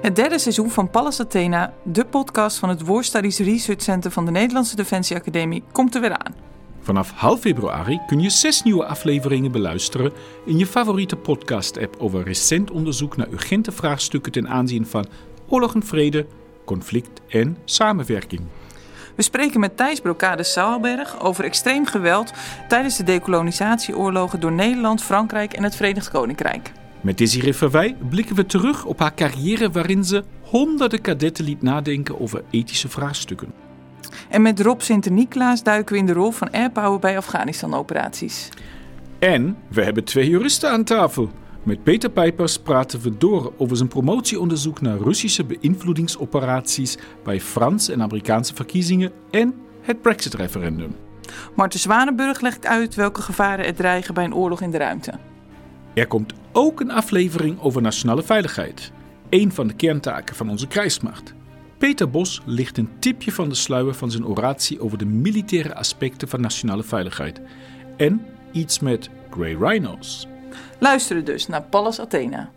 Het derde seizoen van Pallas Athena, de podcast van het War Studies Research Center van de Nederlandse Defensie Academie, komt er weer aan. Vanaf half februari kun je zes nieuwe afleveringen beluisteren in je favoriete podcast-app over recent onderzoek naar urgente vraagstukken ten aanzien van oorlog en vrede, conflict en samenwerking. We spreken met Thijs Brocade Sauerberg over extreem geweld tijdens de decolonisatieoorlogen door Nederland, Frankrijk en het Verenigd Koninkrijk. Met Desiree Verwij blikken we terug op haar carrière waarin ze honderden kadetten liet nadenken over ethische vraagstukken. En met Rob Sinter-Niklaas duiken we in de rol van airpower bij Afghanistan-operaties. En we hebben twee juristen aan tafel. Met Peter Pijpers praten we door over zijn promotieonderzoek naar Russische beïnvloedingsoperaties bij Franse en Amerikaanse verkiezingen en het Brexit-referendum. Marten Zwanenburg legt uit welke gevaren er dreigen bij een oorlog in de ruimte. Er komt ook een aflevering over nationale veiligheid, een van de kerntaken van onze krijgsmacht. Peter Bos licht een tipje van de sluier van zijn oratie over de militaire aspecten van nationale veiligheid. En iets met Grey Rhinos. Luisteren dus naar Pallas Athena.